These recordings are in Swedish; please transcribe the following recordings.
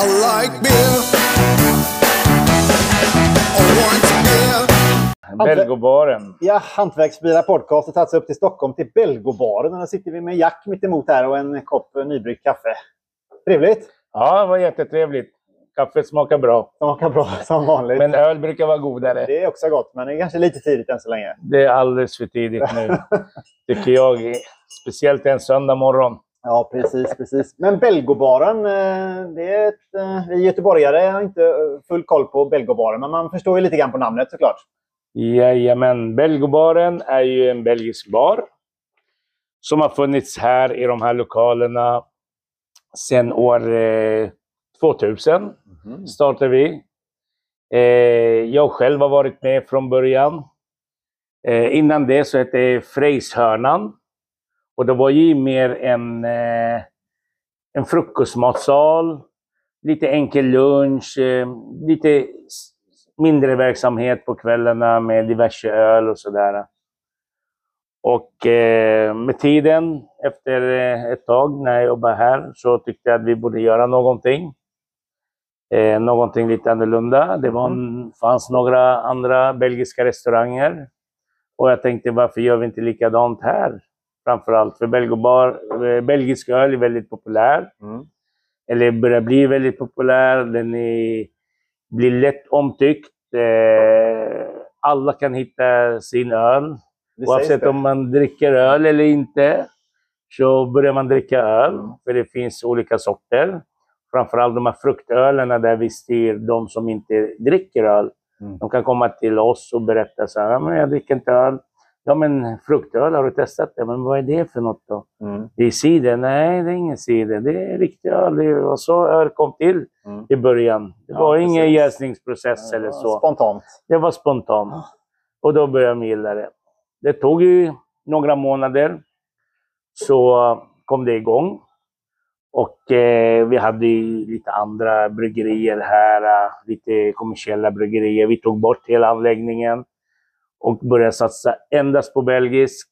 I like beer. I want beer. Belgobaren. Ja, Hantverksbilar podcast har tagit sig upp till Stockholm till Belgobaren. Och där sitter vi med Jack mitt emot här och en kopp nybryggt kaffe. Trevligt! Ja, det var jättetrevligt. Kaffet smakar bra. Smakar bra som vanligt. Men öl brukar vara godare. Det är också gott, men det är kanske lite tidigt än så länge. Det är alldeles för tidigt nu, tycker jag. Speciellt en söndag morgon. Ja, precis. precis. Men Belgobaren, eh, det är ett, eh, vi göteborgare har inte eh, full koll på Belgobaren, men man förstår ju lite grann på namnet såklart. Jajamän, Belgobaren är ju en belgisk bar som har funnits här i de här lokalerna sedan år eh, 2000. startade vi. Jag själv har varit med från början. Innan det så hette det Frejshörnan. Och det var ju mer en, eh, en frukostmatsal, lite enkel lunch, eh, lite mindre verksamhet på kvällarna med diverse öl och sådär. Och eh, med tiden, efter eh, ett tag när jag jobbade här, så tyckte jag att vi borde göra någonting. Eh, någonting lite annorlunda. Det var, fanns några andra belgiska restauranger. Och jag tänkte, varför gör vi inte likadant här? Framförallt för belgobar, eh, belgisk öl är väldigt populär. Mm. Eller börjar bli väldigt populär. Den är, blir lätt omtyckt. Eh, alla kan hitta sin öl. Det Oavsett om man dricker öl eller inte, så börjar man dricka öl. För det finns olika sorter. Framförallt de här fruktölerna där vi styr de som inte dricker öl. Mm. De kan komma till oss och berätta så här, men jag dricker inte öl. Ja men fruktöl, har du testat det? Men vad är det för något då? Mm. Det är cider? Nej, det är ingen cider. Det är riktig öl. Det var så öl kom till Mm. i början. Det Ja, var ingen precis. jäsningsprocess eller så. Spontant. Det var spontant. Och då började jag gilla det. Det tog ju några månader. Så kom det igång. Och eh, vi hade lite andra bryggerier här. Lite kommersiella bryggerier. Vi tog bort hela anläggningen. Och började satsa endast på belgisk.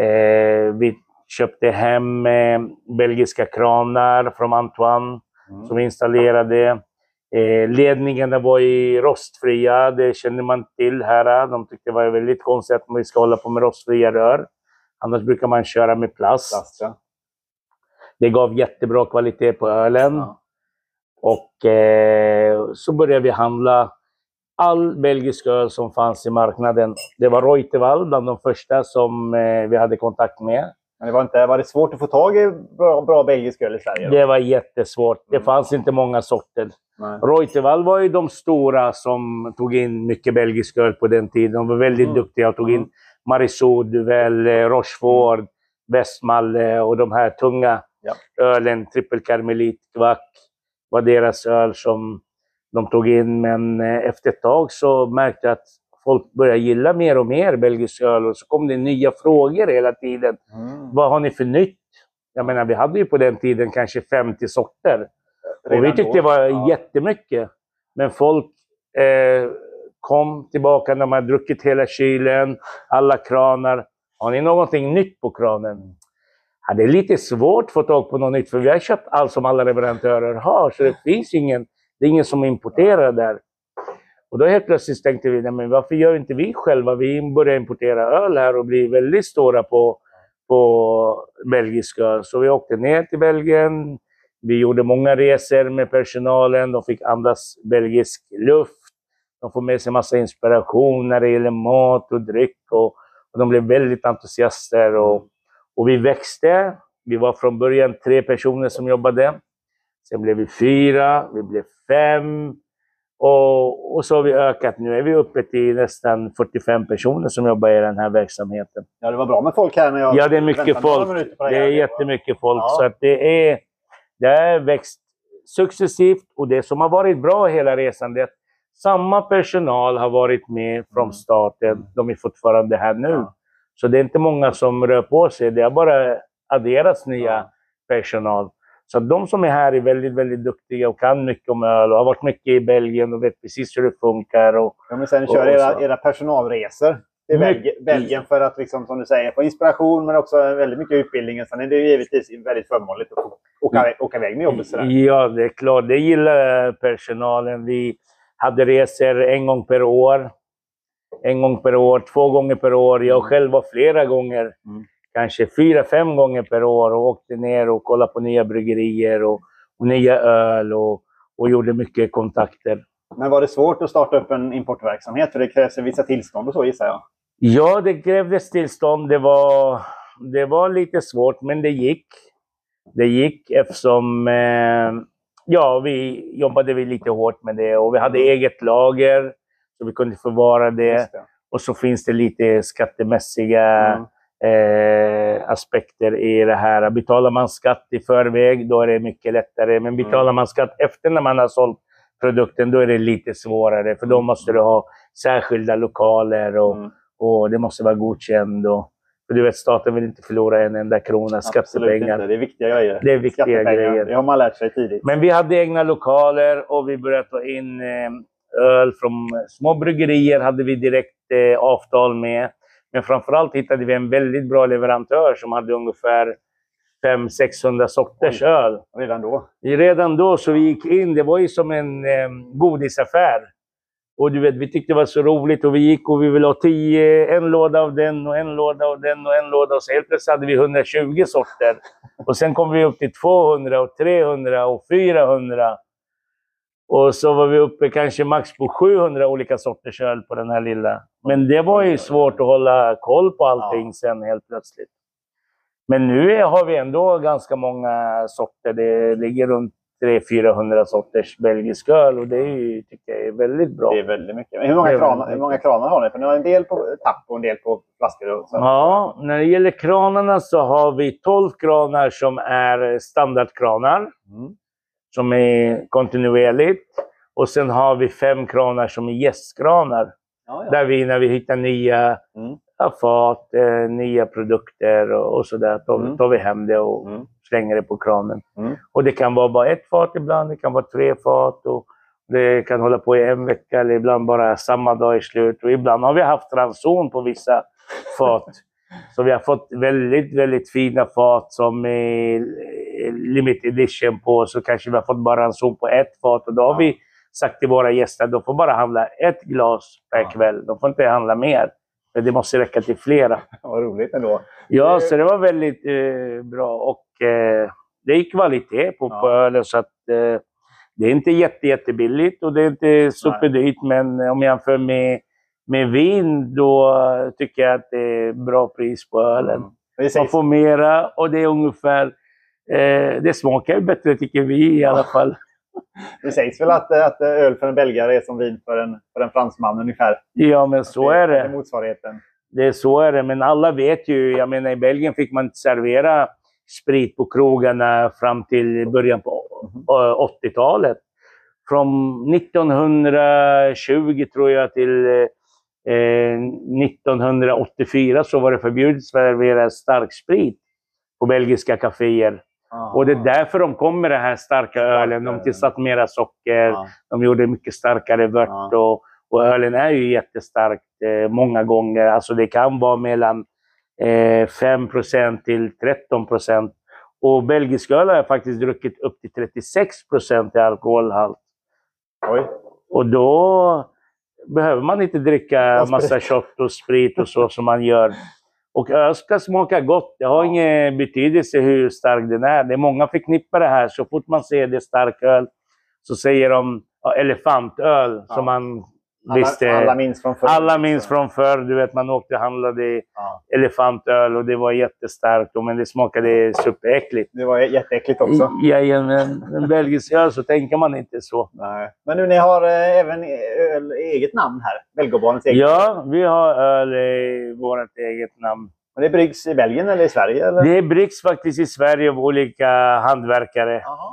Eh, vi köpte hem eh, belgiska kranar från Antoine Mm. som vi installerade. Eh, ledningarna var i rostfria, det kände man till här. De tyckte det var väldigt konstigt att man ska hålla på med rostfria rör. Annars brukar man köra med plast. Plast, ja. Det gav jättebra kvalitet på ölen. Ja. Och eh, så började vi handla all belgisk öl som fanns i marknaden. Det var Reuterwald bland de första som eh, vi hade kontakt med. Men det var, inte, var det svårt att få tag i bra, bra belgisk öl i Sverige? då? Det var jättesvårt. Det Mm. fanns inte många sorter. Nej. Var ju de stora som tog in mycket belgisk öl på den tiden. De var väldigt Mm. duktiga och tog in Mm. Marisot, Duvel, eh, Rochefort, Westmalle och de här tunga Ja. ölen. Trippel Karmelit, Kvack var deras öl som de tog in. Men eh, efter ett tag så märkte jag att folk började gilla mer och mer belgisk öl. Och så kom det nya frågor hela tiden. Mm. Vad har ni för nytt? Jag menar, vi hade ju på den tiden kanske 50 sorter. Och vi Redan tyckte då. det var Ja. jättemycket. Men folk eh, kom tillbaka när man druckit hela kylen, alla kranar. Har ni någonting nytt på kranen? Ja, det är lite svårt att få tag på något nytt, för vi har köpt allt som alla leverantörer har. Så det finns ingen, det är ingen som importerar där. Och då helt plötsligt tänkte vi, nej, men varför gör inte vi själva? Vi börjar importera öl här och blir väldigt stora på, på belgisk öl. Så vi åkte ner till Belgien. Vi gjorde många resor med personalen. De fick andas belgisk luft. De får med sig massa inspiration när det gäller mat och dryck. Och, och de blev väldigt entusiaster. Och, och vi växte. Vi var från början tre personer som jobbade. Sen blev vi fyra, vi blev fem. Och, och så har vi ökat. Nu är vi uppe till nästan 45 personer som jobbar i den här verksamheten. Ja, det var bra med folk här när jag Ja, det är mycket folk. Det är jättemycket folk. Ja. Så att det är det har växt successivt. Och det som har varit bra hela resan det är att samma personal har varit med från Mm. starten. De är fortfarande här nu. Ja. Så det är inte många som rör på sig. Det har bara adderats nya Ja. personal. Så de som är här är väldigt, väldigt duktiga och kan mycket om öl och har varit mycket i Belgien och vet precis hur det funkar. Och, Ja, men sen Och- kör och era, era personalresor. till Mycket. Belgien, för att, liksom, som du säger, få inspiration men också väldigt mycket utbildning. Sen är det ju givetvis väldigt förmånligt att åka, åka iväg med jobbet. Sådär. Ja, det är klart. Det gillar personalen. Vi hade resor en gång per år. En gång per år, två gånger per år. Jag själv var flera gånger. Mm. Kanske fyra, fem gånger per år och åkte ner och kollade på nya bryggerier och, och nya öl och, och gjorde mycket kontakter. Men var det svårt att starta upp en importverksamhet? För det krävs vissa tillstånd och så gissar jag. Ja, det krävdes tillstånd. Det var, det var lite svårt, men det gick. Det gick eftersom eh, ja, vi jobbade vi lite hårt med det och vi hade eget lager så vi kunde förvara det. Det. Och så finns det lite skattemässiga Mm. Eh, aspekter i det här. Betalar man skatt i förväg, då är det mycket lättare. Men betalar Mm. man skatt efter när man har sålt produkten, då är det lite svårare. För då måste du ha särskilda lokaler och, Mm. och det måste vara godkänd. Och, för du vet, staten vill inte förlora en enda krona skattepengar. inte. Det är viktiga grejer. Det är viktiga grejer. Det har man lärt sig tidigt. Men vi hade egna lokaler och vi började ta in eh, öl från små bryggerier. hade vi direkt eh, avtal med. Men framförallt hittade vi en väldigt bra leverantör som hade ungefär 500-600 sorters Oj. öl. Redan då. Redan då så vi gick in, det var ju som en eh, godisaffär. Och du vet, vi tyckte det var så roligt och vi gick och vi ville ha tio, en låda av den och en låda av den och en låda. Och så helt plötsligt hade vi 120 sorter. Och sen kom vi upp till 200 och 300 och 400. Och så var vi uppe kanske max på 700 olika sorters öl på den här lilla. Men det var ju svårt att hålla koll på allting Ja. sen helt plötsligt. Men nu har vi ändå ganska många sorter. Det ligger runt 300-400 sorters belgisk öl och det är tycker jag är väldigt bra. Det är väldigt mycket. Men hur många, kranar, hur många kranar har ni? För ni har en del på tapp och en del på flaskor. Ja, när det gäller kranarna så har vi 12 kranar som är standardkranar. Mm. Som är kontinuerligt. Och sen har vi fem kranar som är gästkranar. Ja, ja. Där vi, när vi hittar nya Mm. fat, eh, nya produkter och, och sådär, tar, Mm. tar vi hem det och Mm. slänger det på kranen. Mm. Och det kan vara bara ett fat ibland, det kan vara tre fat. Och det kan hålla på i en vecka eller ibland bara samma dag i slut. Och ibland har vi haft ranson på vissa fat. Så vi har fått väldigt, väldigt fina fat som är limited edition på. Så kanske vi har fått bara ranson på ett fat. Och då har Ja. vi sagt till våra gäster att de får bara handla ett glas per Ja. kväll. De får inte handla mer. För det måste räcka till flera. Vad roligt ändå. Ja, Det- så det var väldigt eh, bra. Och eh, det är kvalitet på, på Ja. ölen. Så att, eh, det är inte jätte, jättebilligt och det är inte superdyrt. Men om jag jämför med, med vin, då tycker jag att det är bra pris på ölen. Mm. Det Man får mera och det är ungefär... Eh, det smakar ju bättre tycker vi i alla fall. det sägs väl att, att öl för en belgare är som vin för en, för en fransman ungefär. Ja, men så är Det är det. motsvarigheten. Det är så är det, men alla vet ju. Jag menar, i Belgien fick man inte servera sprit på krogarna fram till början på eh, 80-talet. Från 1920 tror jag till eh, 1984 så var det förbjudet att servera starksprit på belgiska kaféer. Och det är därför de kom med den här starka ölen. De tillsatte mera socker. Ja. De gjorde mycket starkare vört och, och ölen är ju jättestarkt eh, många gånger. Alltså det kan vara mellan eh, 5 till 13% Och belgisk öl har jag faktiskt druckit upp till 36% i alkoholhalt. Oj. Och då behöver man inte dricka massa shot och sprit och så som man gör. Och öl ska smaka gott. Det har ingen betydelse hur stark den är. Det är många förknippar det här. Så fort man säger det stark öl så säger de ja, elefantöl som man Alla, visste. alla minns från förr. Alla minns från förr. Du vet, man åkte och handlade Ja. elefantöl och det var jättestarkt. Men det smakade superäckligt. Det var jätteäckligt också. Jajamän, en belgisk öl så tänker man inte så. Nej. Men nu ni har eh, även öl, eget namn här. Belgobarnens eget. Ja, vi har öl i vårt eget namn. Men det bryggs i Belgien eller i Sverige? Eller? Det bryggs faktiskt i Sverige av olika hantverkare. Jaha.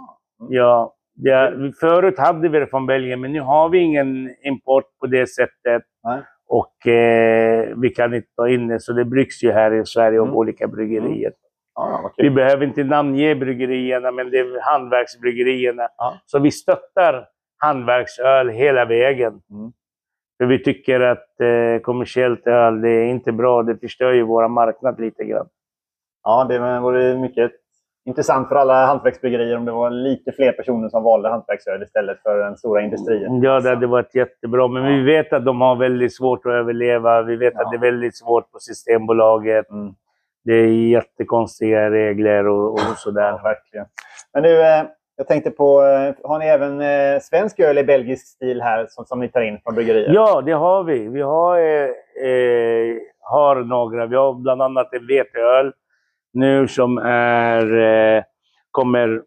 Ja, det, förut hade vi det från Belgien, men nu har vi ingen import på det sättet. Nej. Och eh, vi kan inte ta in det, så det bryggs ju här i Sverige av Mm. olika bryggerier. Ja, vad Vi behöver inte namnge bryggerierna, men det är hantverksbryggerierna. Ja. Så vi stöttar hantverksöl hela vägen. Mm. För vi tycker att eh, kommersiellt öl, det är inte bra. Det förstör ju våra marknad lite grann. Ja, det vore mycket intressant för alla hantverksbryggerier om det var lite fler personer som valde hantverksöl istället för den stora industrin. Ja, det hade varit jättebra. Men Ja. vi vet att de har väldigt svårt att överleva. Vi vet Ja. att det är väldigt svårt på Systembolaget. Mm. Det är jättekonstiga regler och, och sådär. Ja, verkligen. Men nu, eh, jag tänkte på, eh, har ni även eh, svensk öl i belgisk stil här som, som ni tar in från bryggerier? Ja, det har vi. Vi har, har några. Vi har bland annat en veteöl nu som är, eh, kommer,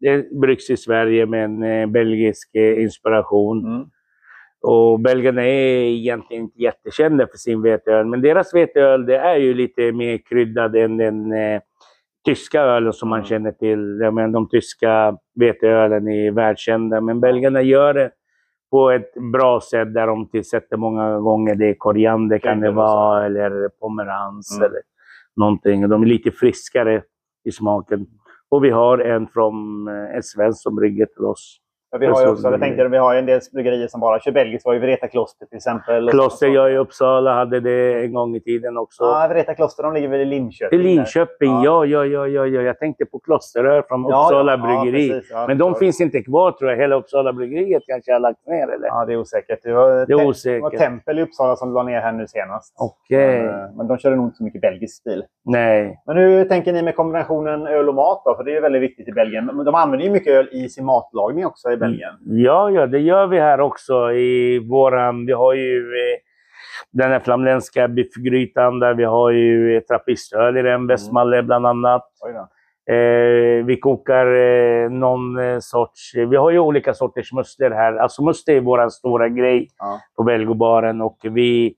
det bryggs i Sverige med en eh, belgisk eh, inspiration. Mm. Och belgarna är egentligen inte jättekända för sin veteöl, men deras veteöl det är ju lite mer kryddad än den tyska ölen som man Mm. känner till. Menar, de tyska veteölen är världskända, men belgarna gör det på ett bra sätt där de tillsätter många gånger det är koriander kan det vara, eller pomerans Mm. eller någonting. De är lite friskare i smaken. Och vi har en från eh, en svensk som brygger till oss. Ja, vi har ju Så- också, jag tänkte, vi har en del bryggerier som bara kör belgiskt. Vi har ju Vreta Kloster till exempel. Kloster, jag i Uppsala hade det en gång i tiden också. Ja, Vreta Kloster, de ligger väl i Linköping. I. Linköping, ja. Ja, ja, ja, ja, Jag tänkte på Klosteröl från Uppsala ja, bryggeri. Ja, precis, ja, Men de finns inte kvar tror jag. Hela Uppsala bryggeriet kanske har lagt ner eller? Ja, det är osäkert. Det var, Det är det var osäkert. Tempel i Uppsala som la ner här nu senast. Okej. Men, eh, men de körde nog inte så mycket belgisk stil. Nej. Men hur tänker ni med kombinationen öl och mat då? För det är ju väldigt viktigt i Belgien. De använder ju mycket öl i sin matlagning också Belgien. Ja, ja, det gör vi här också i våran... Vi har ju eh, den här flamländska biffgrytan där vi har ju eh, trappistöl i den, Västmalle bland annat. Eh, vi kokar eh, någon eh, sorts... Vi har ju olika sorters musslor här. Alltså musslor är vår stora grej Ja. på Belgobaren och vi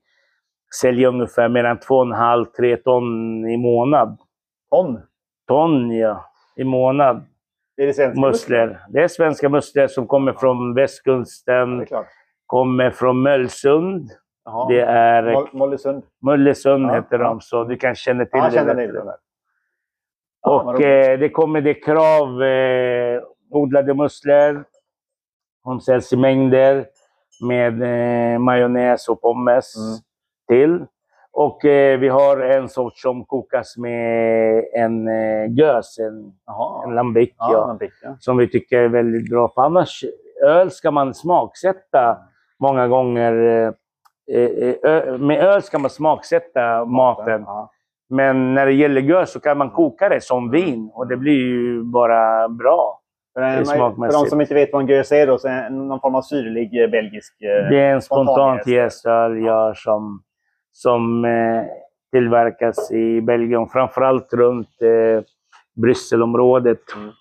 säljer ungefär mellan 2,5-3 ton i månad. Ton. Ton, ja. I månad. Det är det svenska Musslor. Det är svenska musslor som kommer från Ja, västkusten, klart. kommer från Möllsund. Jaha. Det är Moll- Mollösund. Mullesund Ja, heter ja. de, så du kan känna till Ja, jag känner till det. Ja, vad Och eh, det kommer det krav eh, odlade musslor. De säljs i mängder med eh, majonnäs och pommes Mm. till. Och eh, vi har en sort som kokas med en eh, gös, en, Jaha. en lambic, Ja, ja, fick, ja. som vi tycker är väldigt bra. För annars, öl ska man smaksätta många gånger. Eh, eh, ö, med öl ska man smaksätta maten. Ja. Men när det gäller gös så kan man koka det som vin och det blir ju bara bra. För, en- de som inte vet vad en gös är då, så är det någon form av syrlig eh, belgisk... eh, Det är en spontant spontanjäst. jästöl ja, som, som eh, tillverkas i Belgien, framförallt runt eh, Brysselområdet. Mm.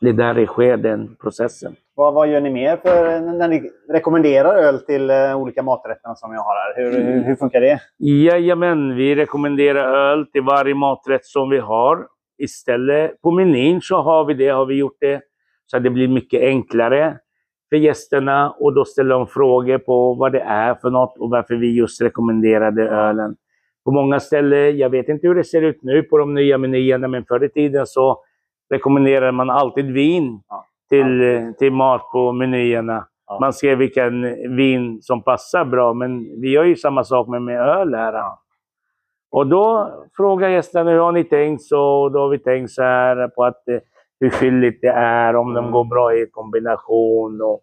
Det är där det sker, den processen. Vad, vad gör ni mer för när ni rekommenderar öl till eh, olika maträtterna som jag har här? Hur, hur, hur funkar det? Jajamän, vi rekommenderar öl till varje maträtt som vi har. Istället på menyn så har vi det, har vi gjort det så att det blir mycket enklare för gästerna och då ställer de frågor på vad det är för något och varför vi just rekommenderade ölen. På många ställen, jag vet inte hur det ser ut nu på de nya menyerna, men förr i tiden så rekommenderade man alltid vin Ja. till, eh, till mat på menyerna. Ja. Man skrev vilken vin som passar bra, men vi gör ju samma sak med, med öl här. Ja. Och då frågar gästerna hur har ni tänkt så? Och då har vi tänkt så här på att eh, hur fylligt det är, om de Mm. går bra i kombination och,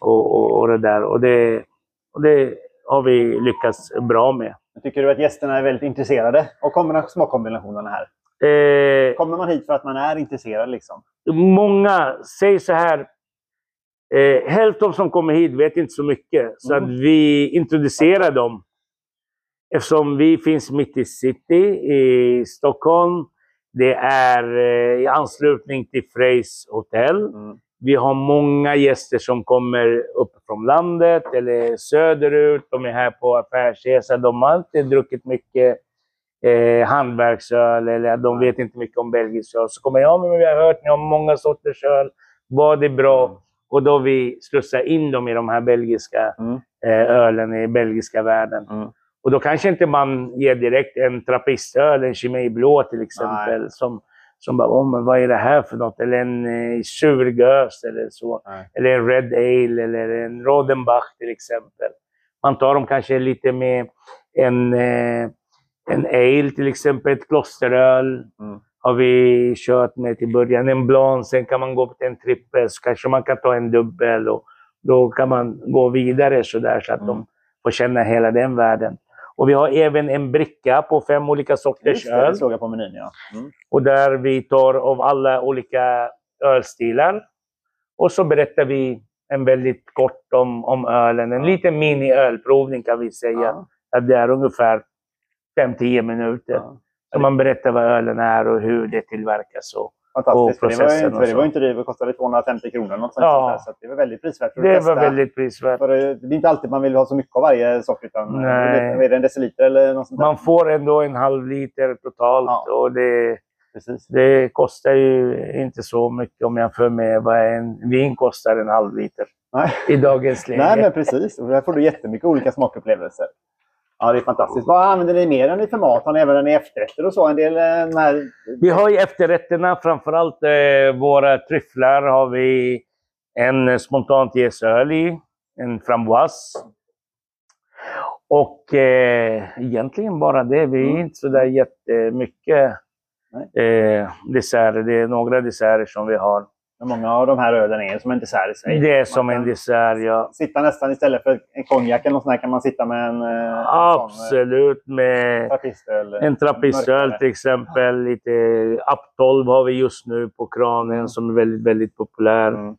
och, och, och det där. Och det, och det har vi lyckats bra med. Tycker du att gästerna är väldigt intresserade av kombina- smakkombinationerna här? Eh, Kommer man hit för att man är intresserad? liksom? många säger så här. Eh, hälften som kommer hit vet inte så mycket. Så Mm. att vi introducerar dem. Eftersom vi finns mitt i city i Stockholm. Det är eh, i anslutning till Freys hotell. Mm. Vi har många gäster som kommer upp från landet eller söderut. De är här på affärsresa. De har alltid druckit mycket eh, hantverksöl eller de vet inte mycket om belgisk öl. Så kommer jag, men vi har hört ni har många sorters öl. Vad är bra? Mm. Och då vi slussar in dem i de här belgiska Mm. eh, ölen i belgiska världen. Mm. Och då kanske inte man ger direkt en trappistöl, en Chimay Blå till exempel, som, som bara, oh, men vad är det här för något? Eller en eh, surgös eller så. Nej. Eller en Red Ale eller en Rodenbach till exempel. Man tar dem kanske lite med en, eh, en ale till exempel, ett klosteröl. Mm. Har vi kört med till början. En blanc, sen kan man gå upp till en trippel, så kanske man kan ta en dubbel. Och då kan man gå vidare så där så att Mm. de får känna hela den världen. Och vi har även en bricka på fem olika sorters det, öl. det såg jag på menyn. Ja. Mm. Och där vi tar av alla olika ölstilar. Och så berättar vi en väldigt kort om, om ölen. En liten mini-ölprovning kan vi säga. Ja. Att det är ungefär 5-10 minuter. Ja. Så man berättar vad ölen är och hur det tillverkas. Och Fantastiskt. Och för det var ju inte, det var inte dyrt. Det kostade 250 kronor. Något sånt Ja. så det var väldigt prisvärt. för att det testa. var väldigt prisvärt. För det det är inte alltid man vill ha så mycket av varje sort. Utan Nej. Är det en deciliter eller något sånt där? Man får ändå en halv liter totalt. Ja. Och det, Precis. det kostar ju inte så mycket om jag jämför med vad en vin kostar en halv liter Nej. i dagens läge. Nej, men precis. Och där får du jättemycket olika smakupplevelser. Ja, det är fantastiskt. Vad använder ni mer än i för mat? Har ni även i efterrätter och så? En del eh, här... Vi har ju efterrätterna, framförallt eh, våra tryfflar har vi en spontant jäsöl i, en framboise. Och eh, egentligen bara det. Vi är Mm. inte sådär jättemycket eh, desserter. Det är några desserter som vi har. Många av de här ölen är som en dessert i sig. Det är som en dessert, ja. Sitta nästan istället för en konjak eller något sånt här kan man sitta med en, eh, en sån Absolut. eh, Med trappistöl. en trappisöl mörkare. till exempel. Lite 12 har vi just nu på kranen som är väldigt, väldigt populär. Mm.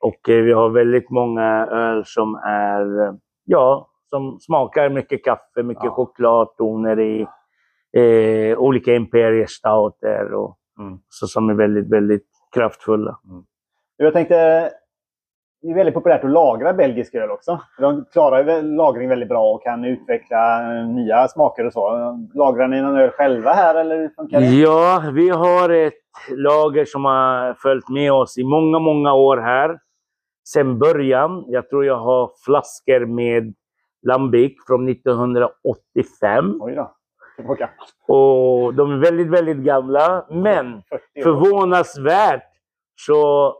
Och eh, vi har väldigt många öl som är, eh, ja, som smakar mycket kaffe, mycket Ja. chokladtoner i. Eh, olika Imperial Stouter och Mm. så som är väldigt, väldigt kraftfulla. Jag tänkte, det är väldigt populärt att lagra belgisk öl också. De klarar lagring väldigt bra och kan utveckla eh, nya smaker och så. Lagrar ni någon öl själva här eller funkar det? Ja, vi har ett lager som har följt med oss i många, många år här. Sen början. Jag tror jag har flaskor med Lambic från 1985. Oj då. Och de är väldigt, väldigt gamla. Men 40 år. förvånansvärt så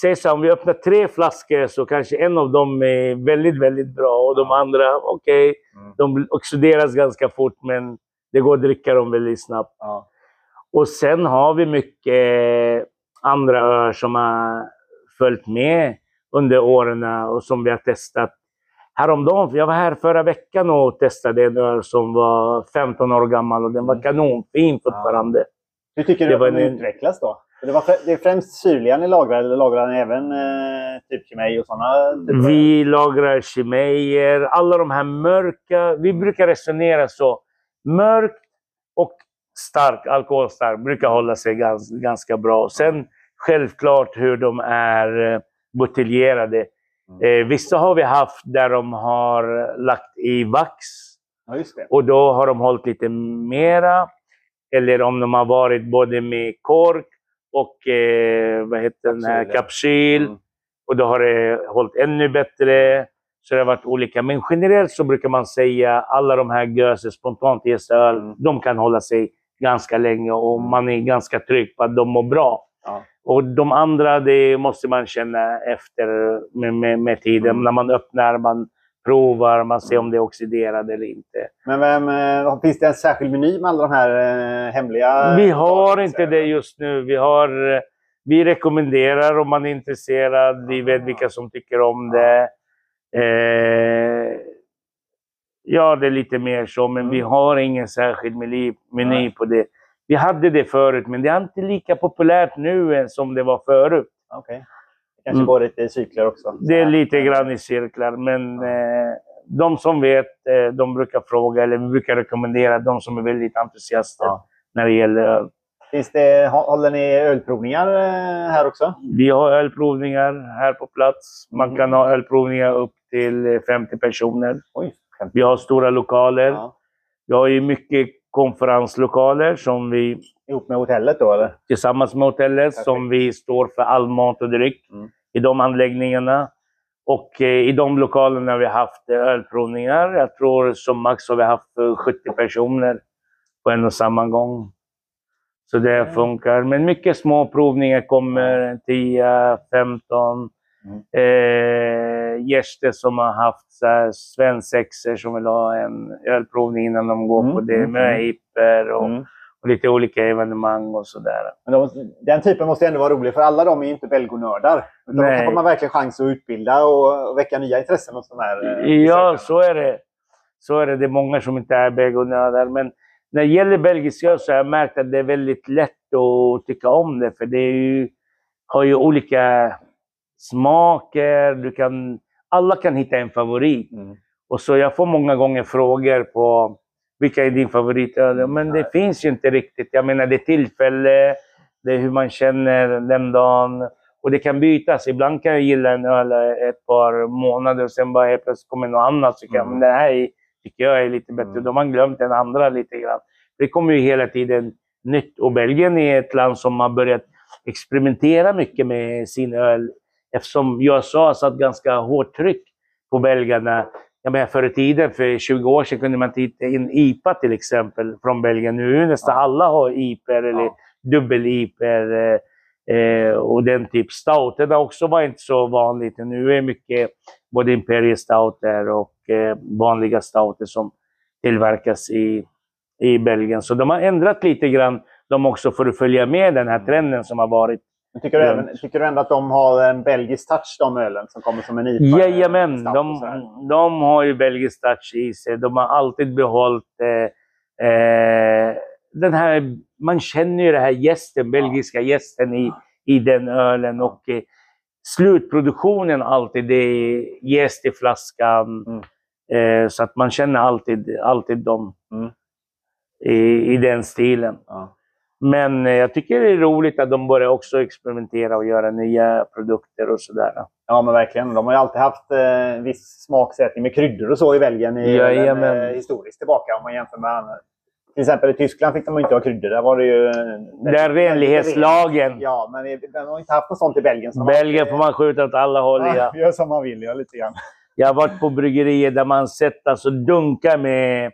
säg så här, om vi öppnar tre flaskor så kanske en av dem är väldigt, väldigt bra och de andra, okej, Mm. de oxideras ganska fort men det går att dricka dem väldigt snabbt. Ja. Och sen har vi mycket andra öar som har följt med under åren och som vi har testat. Häromdagen, för jag var här förra veckan och testade en öl som var 15 år gammal och den var Mm. kanonfin fortfarande. Hur tycker Det du att den en- utvecklas då? Det, var, det är främst syrliga ni lagrar, eller lagrar ni även eh, typ Chimay och sådana? typer? Vi lagrar chimejer, alla de här mörka. Vi brukar resonera så. Mörkt och stark, alkoholstark, brukar hålla sig gans, ganska bra. Sen självklart hur de är eh, buteljerade. Eh, vissa har vi haft där de har lagt i vax Ja, och då har de hållit lite mera. Eller om de har varit både med kork och och vad heter den här, Kapsyl, kapsyl. Mm. Och då har det hållit ännu bättre. Så det har varit olika. Men generellt så brukar man säga alla de här göse, spontant öl, Mm. de kan hålla sig ganska länge och man är ganska trygg på att de mår bra. Ja. Och de andra, det måste man känna efter med, med, med tiden. Mm. När man öppnar, man provar, man ser om det är oxiderat eller inte. Men vem, eh, finns det en särskild meny med alla de här eh, hemliga? Vi har inte det just nu. Vi, har, eh, vi rekommenderar om man är intresserad. Vi vet vilka som tycker om det. Eh, ja, det är lite mer så, men vi Mm. har ingen särskild meny, meny på det. Vi hade det förut, men det är inte lika populärt nu som det var förut. Okej. Det kanske Mm. går lite i cykler också. Det är lite grann i cirklar, men eh, de som vet, eh, de brukar fråga, eller vi brukar rekommendera de som är väldigt entusiaster Ja. när det gäller öl. Finns det, hå- håller ni ölprovningar eh, här också? Vi har ölprovningar här på plats. Man Mhm. kan ha ölprovningar upp till eh, 50 personer. Oj, Vi har stora lokaler. ja. Vi har ju mycket konferenslokaler som vi Ihop med hotellet då eller? tillsammans med hotellet Perfekt. som vi står för all mat och dryck Mm. i de anläggningarna. Och eh, i de lokalerna har vi haft eh, ölprovningar. Jag tror som max har vi haft eh, 70 personer på en och samma gång. Så det Mm. funkar. Men mycket små provningar kommer, 10, 15. Mm. Eh, gäster som har haft så här, svensexer som vill ha en ölprovning innan de går Mm, på det. mm, Med mm. IPer och, Mm. och lite olika evenemang och sådär. Men de, den typen måste ändå vara rolig, för alla de är ju inte belgonördar. Utan då får man verkligen chans att utbilda och, och väcka nya intressen hos de här eh, Ja, så är det. Så är det. Det är många som inte är belgonördar. Men när det gäller belgisk öl så har jag märkt att det är väldigt lätt att tycka om det. För det är ju, har ju olika smaker. Du kan, alla kan hitta en favorit. Mm. Och så jag får många gånger frågor på vilka är din favoritöl? Men det finns ju inte riktigt. Jag menar, det är tillfälle, det är hur man känner den dagen. Och det kan bytas. Ibland kan jag gilla en öl ett par månader och sen bara helt plötsligt kommer något annat. Så kan Mm. men det här är, tycker jag är lite bättre. Mm. Då har man glömt den andra lite grann. Det kommer ju hela tiden nytt. Och Belgien är ett land som har börjat experimentera mycket med sin öl. Eftersom USA satt ganska hårt tryck på belgarna. Jag menar, förr i tiden, för 20 år sedan, kunde man inte hitta in IPA till exempel från Belgien. Nu är nästan alla har IPA eller Ja. dubbel-IPA. Eh, eh, och den typ stouterna också var inte så vanligt. Nu är mycket både Imperial Stouter och eh, vanliga stouter som tillverkas i, i Belgien. Så de har ändrat lite grann de också för att följa med den här trenden som har varit. Tycker, du även, tycker du ändå att de har en belgisk touch, de ölen som kommer som en IPA? Jajamän, stout och de, de har ju belgisk touch i sig. De har alltid behållit eh, eh, den här, man känner ju den här gästen, belgiska gästen i, i den ölen. Och eh, slutproduktionen alltid, det är jäst i flaskan. Mm. Eh, så att man känner alltid, alltid dem Mm. i, i den stilen. Ja. Men eh, jag tycker det är roligt att de börjar också experimentera och göra nya produkter och sådär. ja, men verkligen. De har ju alltid haft eh, viss smaksättning med kryddor och så i Belgien i ölen, Jajamän. eh, historiskt tillbaka om man jämför med andra. Till exempel i Tyskland fick de inte ha kryddor. Där var det ju... eh, Den här renlighetslagen. Ja, men de har inte haft något sånt i Belgien. Belgien får man skjuta åt alla håll. Ja, Ja. gör som man vill, ja, lite grann. Jag har varit på bryggerier där man sett alltså dunkar med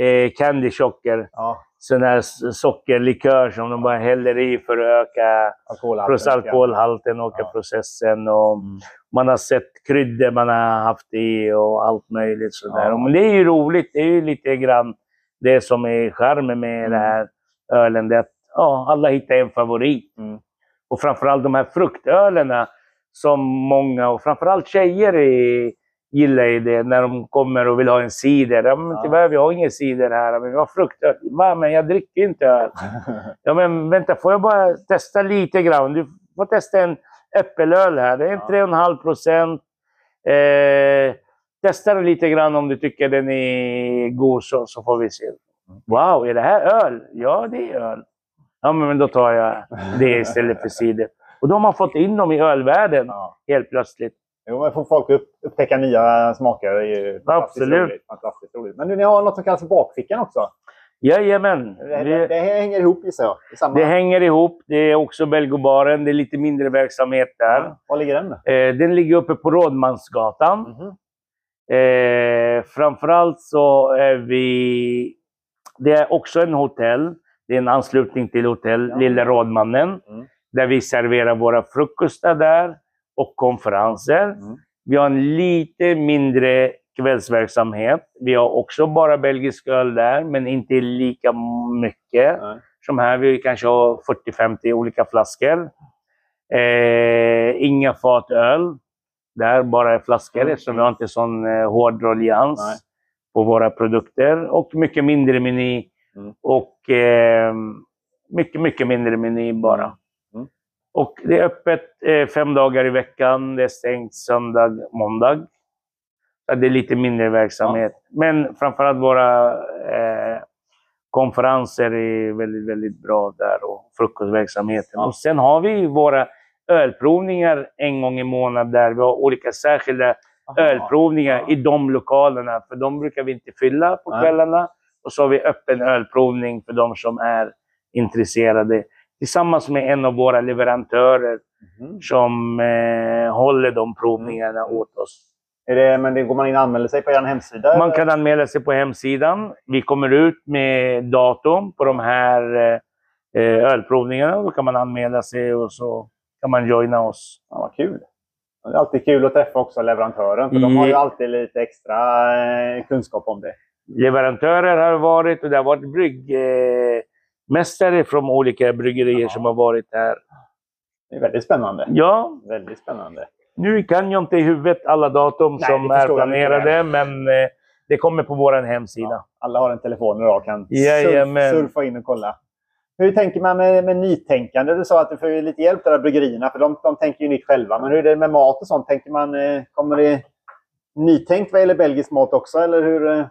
eh, candy chocker. Ja, Sån här sockerlikör som de bara häller i för att öka alkoholhalten. alkoholhalten och öka Ja. processen. Och Mm. Man har sett kryddor man har haft i och allt möjligt sådär. Ja. Men det är ju roligt. Det är ju lite grann det som är charmen med Mm. den här ölen. Det är att ja, alla hittar en favorit. Mm. Och framförallt de här fruktölerna som många, och framförallt tjejer, är, gillar ju det när de kommer och vill ha en cider. Ja, men tyvärr, vi har ingen cider här, men vi har fruktöl. Va, men jag dricker inte öl. Ja, men vänta, får jag bara testa lite grann? Du får testa en äppelöl här. Det är en Ja. 3,5 procent. Eh, testa den lite grann om du tycker den är god så, så får vi se. Wow, är det här öl? Ja, det är öl. Ja, men då tar jag det istället för cider. Och då har man fått in dem i ölvärlden helt plötsligt. Jo, men får folk upp, upptäcka nya smaker. Det är ju fantastiskt Absolut. roligt. Fantastiskt roligt. Men du, ni har något som kallas bakfickan också. Jajamän. Det, det, Det, det hänger ihop gissar jag. I samma... det hänger ihop. Det är också Belgobaren. Det är lite mindre verksamhet där. Ja. Var ligger den? Eh, den ligger uppe på Rådmansgatan. Mhm. Eh, framförallt så är vi... Det är också en hotell. Det är en anslutning till hotell Ja. Lilla Rådmannen. Mm. Där vi serverar våra frukostar där och konferenser. Mm. Vi har en lite mindre kvällsverksamhet. Vi har också bara belgisk öl där, men inte lika mycket Nej. som här. Vi kanske har 40-50 olika flaskor. Eh, inga fatöl. Där bara flaskor Mm. eftersom vi har inte sån eh, hård rullians Nej. på våra produkter. Och mycket mindre meny. Mm. Och eh, mycket, mycket mindre meny bara. Och det är öppet eh, fem dagar i veckan. Det är stängt söndag, måndag. Det är lite mindre verksamhet. Men framförallt våra eh, konferenser är väldigt, väldigt bra där och frukostverksamheten. Ja. Och sen har vi våra ölprovningar en gång i månaden där vi har olika särskilda Aha. ölprovningar Ja. i de lokalerna. För de brukar vi inte fylla på kvällarna. Och så har vi öppen ölprovning för de som är intresserade. Tillsammans med en av våra leverantörer Mhm. som eh, håller de provningarna Mm. åt oss. Det, men det, går man in och anmäler sig på er hemsida? Man eller? kan anmäla sig på hemsidan. Vi kommer ut med datum på de här eh, ölprovningarna. Då kan man anmäla sig och så kan man joina oss. Ja, vad kul. Det är alltid kul att träffa också leverantören, för de har ju Mm. alltid lite extra eh, kunskap om det. Leverantörer har varit och det har varit bryggmästare från olika bryggerier Ja. som har varit här. Det är väldigt spännande. Ja, Väldigt spännande. nu kan jag inte i huvudet alla datum Nej, som är planerade, men eh, det kommer på vår hemsida. Ja, alla har en telefon idag och kan surf, surfa in och kolla. Hur tänker man med, med nytänkande? Du sa att du får lite hjälp där av bryggerierna, för de, de tänker ju nytt själva. Men hur är det med mat och sånt? Tänker man, eh, kommer det nytänkt vad gäller belgisk mat också? Eller hur, eh,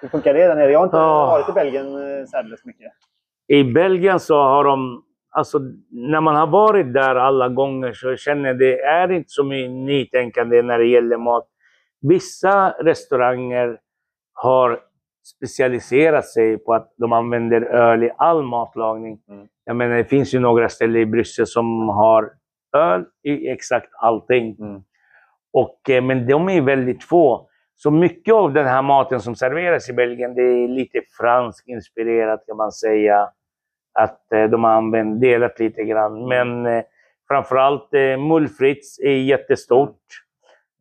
hur funkar det där nere? Jag har inte Ja. varit i Belgien särdeles mycket. I Belgien så har de, alltså när man har varit där alla gånger så känner jag det är inte så mycket nytänkande när det gäller mat. Vissa restauranger har specialiserat sig på att de använder öl i all matlagning. Mm. Jag menar, det finns ju några ställen i Bryssel som har öl i exakt allting. Mm. Och, eh, men de är väldigt få. Så mycket av den här maten som serveras i Belgien, det är lite fransk inspirerat kan man säga. Att eh, de har använt, delat lite grann. Men eh, framförallt eh, Mullfritz är jättestort.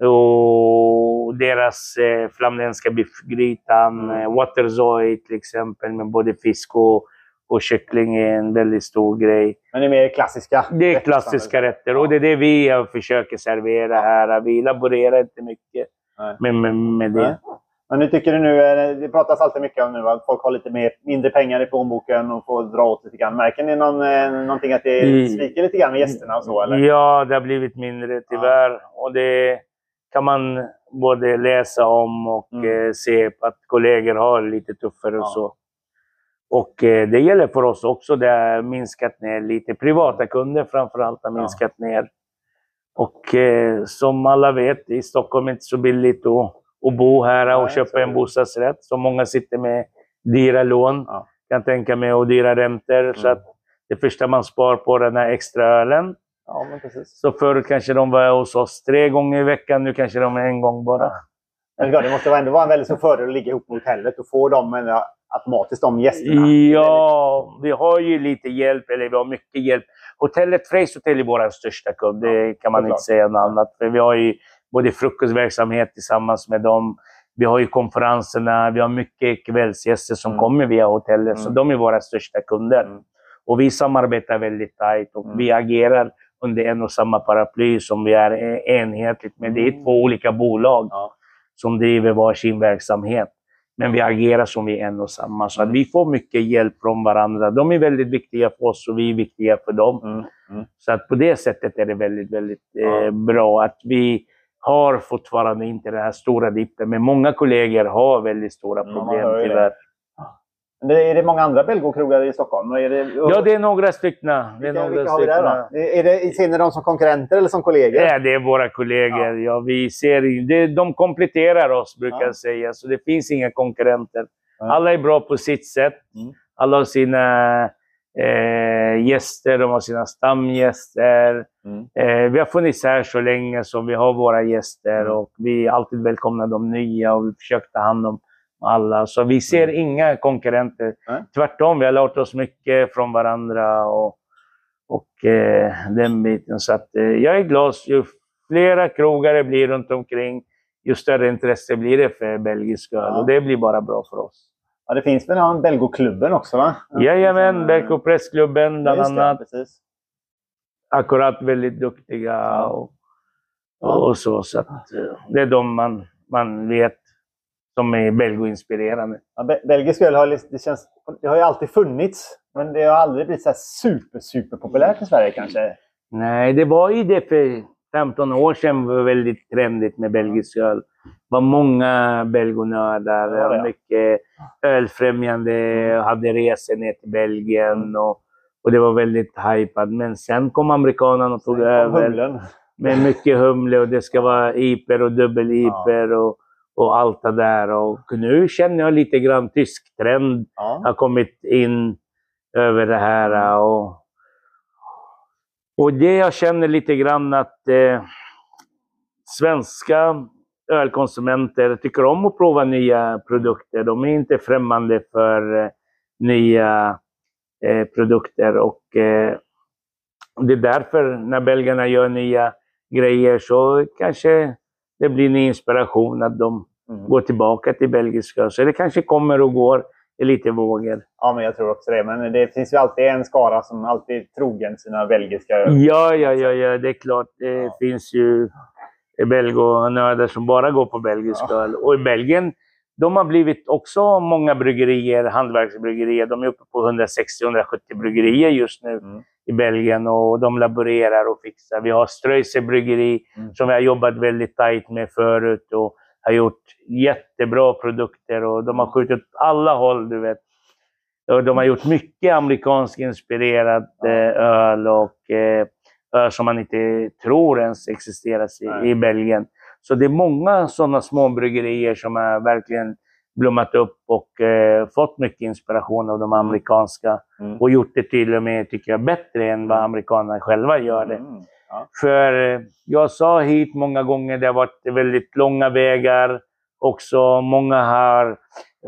Och deras eh, flamländska biffgrytan, Mm. eh, Waterzooi till exempel med både fisk och, och kyckling är en väldigt stor grej. Men det är mer klassiska. Det är klassiska rätter och det är det vi försöker servera här. Vi laborerar inte mycket. Med, med, med det. Nej. Men nu tycker du nu, eh, det pratas alltid mycket om nu att folk har lite mer, mindre pengar i plånboken och får dra åt lite grann. Märker ni någon, eh, någonting att det Mm. sviker lite grann med gästerna och så? Eller? Ja, det har blivit mindre tyvärr. Och det kan man både läsa om och Mm. eh, se på att kollegor har lite tuffare och Ja. så. Och eh, det gäller för oss också. Det har minskat ner lite. Privata kunder framförallt har Ja. minskat ner. Och eh, som alla vet, i Stockholm är det inte så billigt att, att bo här och Nej, så köpa en bostadsrätt. Så många sitter med dyra lån, Ja. kan tänka mig, och dyra räntor. Så Mm. att det första man spar på är den här extra ölen. Ja. Så förut kanske de var hos oss tre gånger i veckan, nu kanske de är en gång bara. Men det måste ändå vara en väldigt stor fördel att ligga ihop med hotellet och få dem automatiskt de gästerna. Ja, vi har ju lite hjälp, eller vi har mycket hjälp. Hotellet Freys Hotel är vår största kund, det kan man såklart. inte säga något annat. För vi har ju både frukostverksamhet tillsammans med dem. Vi har ju konferenserna, vi har mycket kvällsgäster som Mm. kommer via hotellet. Så Mm. de är våra största kunder. Mm. Och vi samarbetar väldigt tajt och Mm. vi agerar under en och samma paraply som vi är eh, enhetligt. Men det är Mm. två olika bolag Ja. som driver varsin verksamhet. Men vi agerar som vi är en och samma. Så att vi får mycket hjälp från varandra. De är väldigt viktiga för oss och vi är viktiga för dem. Mm. Mm. Så att på det sättet är det väldigt, väldigt eh, Ja. bra att vi har fortfarande inte den här stora dippen. Men många kollegor har väldigt stora Ja, problem det. tyvärr. Men är det många andra Belgokrogar i Stockholm? Det, Ja, det är några stycken. Det är vilka, några vilka har vi där då? Är det, ser ni dem som konkurrenter eller som kollegor? Ja, det är våra kollegor. Ja. vi ser, det, de kompletterar oss, brukar Ja. jag säga. Så det finns inga konkurrenter. Ja. Alla är bra på sitt sätt. Mm. Alla har sina eh, gäster, de har sina stamgäster. Mm. Eh, vi har funnits här så länge som vi har våra gäster Mm. och vi alltid välkomnar de nya och vi försöker ta hand om alla. Så vi ser inga konkurrenter. Mm. Tvärtom, vi har lärt oss mycket från varandra och, och eh, den biten. Så att, eh, jag är glad. Ju flera krogar det blir runt omkring, ju större intresse blir det för belgisk öl. Ja. Och det blir bara bra för oss. Ja, det finns väl någon Belgoklubben också va? Jajamän, Som, Berko Pressklubben ja, bland det, annat. Precis. Akkurat väldigt duktiga Ja. och, och så. så att, eh, det är de man, man vet som är belgoinspirerande. Ja, Be- belgisk öl har, det känns, det har ju alltid funnits. Men det har aldrig blivit så super, super populärt i Sverige kanske. Nej, det var ju det för 15 år sedan var väldigt trendigt med belgisk öl. Det var många belgonördar, Ja, ja. mycket ölfrämjande, hade resor ner till Belgien och, och det var väldigt hypat. Men sen kom amerikanerna och tog över. Humlen. med mycket humle och det ska vara iper och dubbel-iper och, och allt det där. Och nu känner jag lite grann tysk trend Ja. har kommit in över det här. Och, och det jag känner lite grann att eh, svenska ölkonsumenter tycker om att prova nya produkter. De är inte främmande för eh, nya eh, produkter. Och det är därför när belgarna gör nya grejer så kanske det blir en inspiration att de Mm. går tillbaka till belgisk öl. Så det kanske kommer och går i lite vågor. Ja, men jag tror också det. Men det finns ju alltid en skara som alltid är trogen sina belgiska. Ja, ja, ja, ja, det är klart. Det Ja. finns ju belgonördar som bara går på belgisk Ja. öl. Och i Belgien, de har blivit också många bryggerier, hantverksbryggerier. De är uppe på 160-170 bryggerier just nu Mm. I Belgien och de laborerar och fixar. Vi har Ströise bryggeri Mm. som vi har jobbat väldigt tajt med förut och har gjort jättebra produkter och de har skjutit åt alla håll, du vet. Och de har gjort mycket amerikansk inspirerad Ja. eh, öl och eh, öl som man inte tror ens existerar i, i Belgien. Så det är många sådana små bryggerier som har verkligen blommat upp och eh, fått mycket inspiration av de amerikanska Mm. och gjort det till och med, tycker jag, bättre än vad amerikanerna själva gör det. Mm. Ja. För eh, jag sa hit många gånger, det har varit väldigt långa vägar. Också många har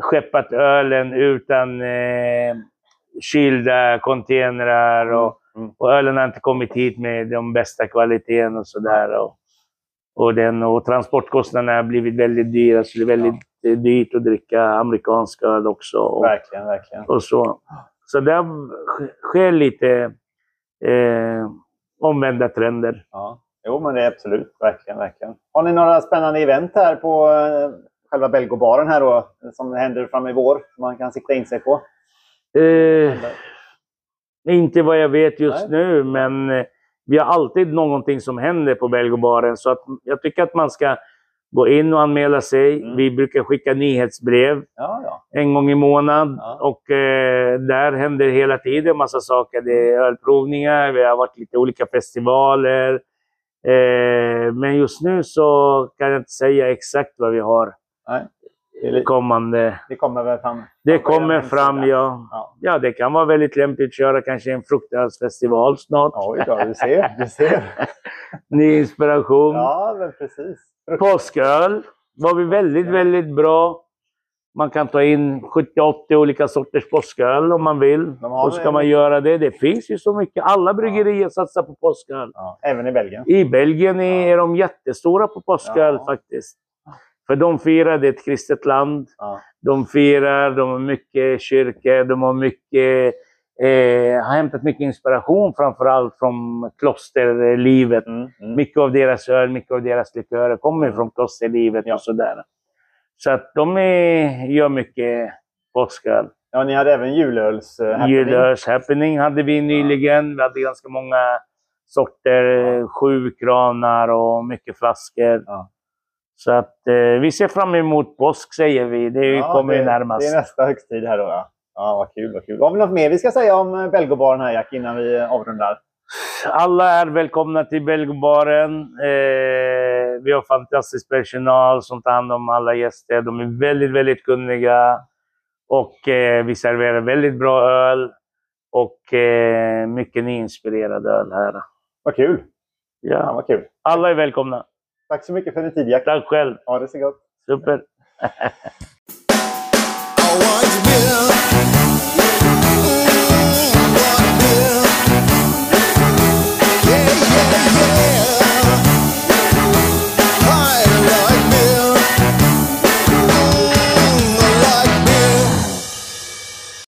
skeppat ölen utan eh, kylda containrar och, Mm. och ölen har inte kommit hit med de bästa kvaliteten och sådär. Och, och, den, och transportkostnaderna har blivit väldigt dyra, så det är väldigt eh, dyrt att dricka amerikansk öl också. Och, Verkligen, verkligen. och så. Så det sk- sker lite eh, omvända trender. Ja. Jo, men det är absolut. Verkligen, verkligen. Har ni några spännande event här på eh, själva Belgobaren här då? Som händer fram i vår? Som man kan sikta in sig på? Eh, inte vad jag vet just nu, men eh, vi har alltid någonting som händer på Belgobaren. Så att jag tycker att man ska gå in och anmäla sig. Mm. Vi brukar skicka nyhetsbrev Ja, ja. en gång i månaden. Ja. Och eh, där händer hela tiden massa saker. Det är ölprovningar, vi har varit lite olika festivaler. Eh, men just nu så kan jag inte säga exakt vad vi har Nej. Det, är lite, kommande. det kommer väl fram? Det er kommer fram, ja. Ja. Ja, det kan vara väldigt lämpligt att köra kanske en fruktölsfestival snart. Oj då, du ser. Du ser. Ny inspiration. Ja, men precis. Påsköl var vi väldigt, väldigt bra. Man kan ta in 70-80 olika sorters påsköl om man vill. Och ska man göra det. Det finns ju så mycket. Alla bryggerier satsar på påsköl. Ja, även i Belgien. I Belgien är de jättestora på påsköl Ja. faktiskt. För de firar, det är ett kristet land. Ja. De firar, de har mycket kyrkor, de har mycket, eh, har hämtat mycket inspiration framförallt från klosterlivet. Mm, mm. Mycket av deras öl, mycket av deras likörer kommer från klosterlivet Ja. och sådär. Så att de är, gör mycket påsköl. Ja, ni hade även julöls eh, happening. Julöls happening hade vi nyligen. Vi hade ganska många sorter, Ja. sju kranar och mycket flaskor. Ja. Så att eh, vi ser fram emot påsk säger vi. Det Ja, kommer ju det, närmast. Det är nästa högtid här då. Ja, ja vad kul. Vad kul. Har vi något mer vi ska säga om eh, Belgobaren här, Jack, innan vi eh, avrundar? Alla är välkomna till Belgobaren. Eh, vi har fantastisk personal som tar hand om alla gäster. De är väldigt, väldigt kunniga. Och eh, vi serverar väldigt bra öl. Och eh, mycket nyinspirerad öl här. Vad kul. Ja, Ja. vad kul. Alla är välkomna. Tack så mycket för din tid, Jack. Tack själv. Ha det så gott. Super.